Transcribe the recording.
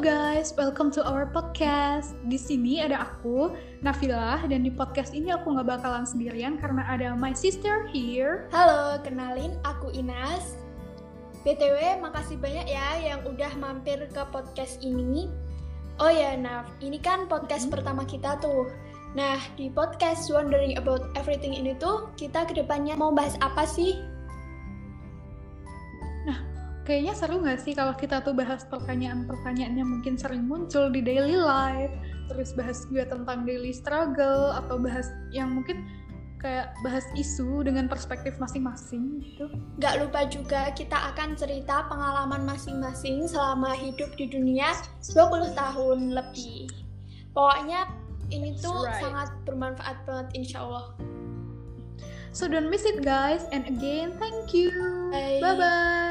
guys, welcome to our podcast. Di sini ada aku, Nafilah, dan di podcast ini aku nggak bakalan sendirian karena ada my sister here. Halo, kenalin aku Inas. BTW, makasih banyak ya yang udah mampir ke podcast ini. Oh ya, Naf, ini kan podcast pertama kita tuh. Nah, di podcast Wondering About Everything ini tuh, kita ke depannya mau bahas apa sih? Kayaknya seru nggak sih kalau kita tuh bahas pertanyaan-pertanyaan yang mungkin sering muncul di daily life, terus bahas juga tentang daily struggle, atau bahas yang mungkin kayak bahas isu dengan perspektif masing-masing gitu. Gak lupa juga kita akan cerita pengalaman masing-masing selama hidup di dunia 20 tahun lebih. Pokoknya ini tuh right. sangat bermanfaat banget insya Allah. So don't miss it guys, and again thank you. Bye. Bye bye.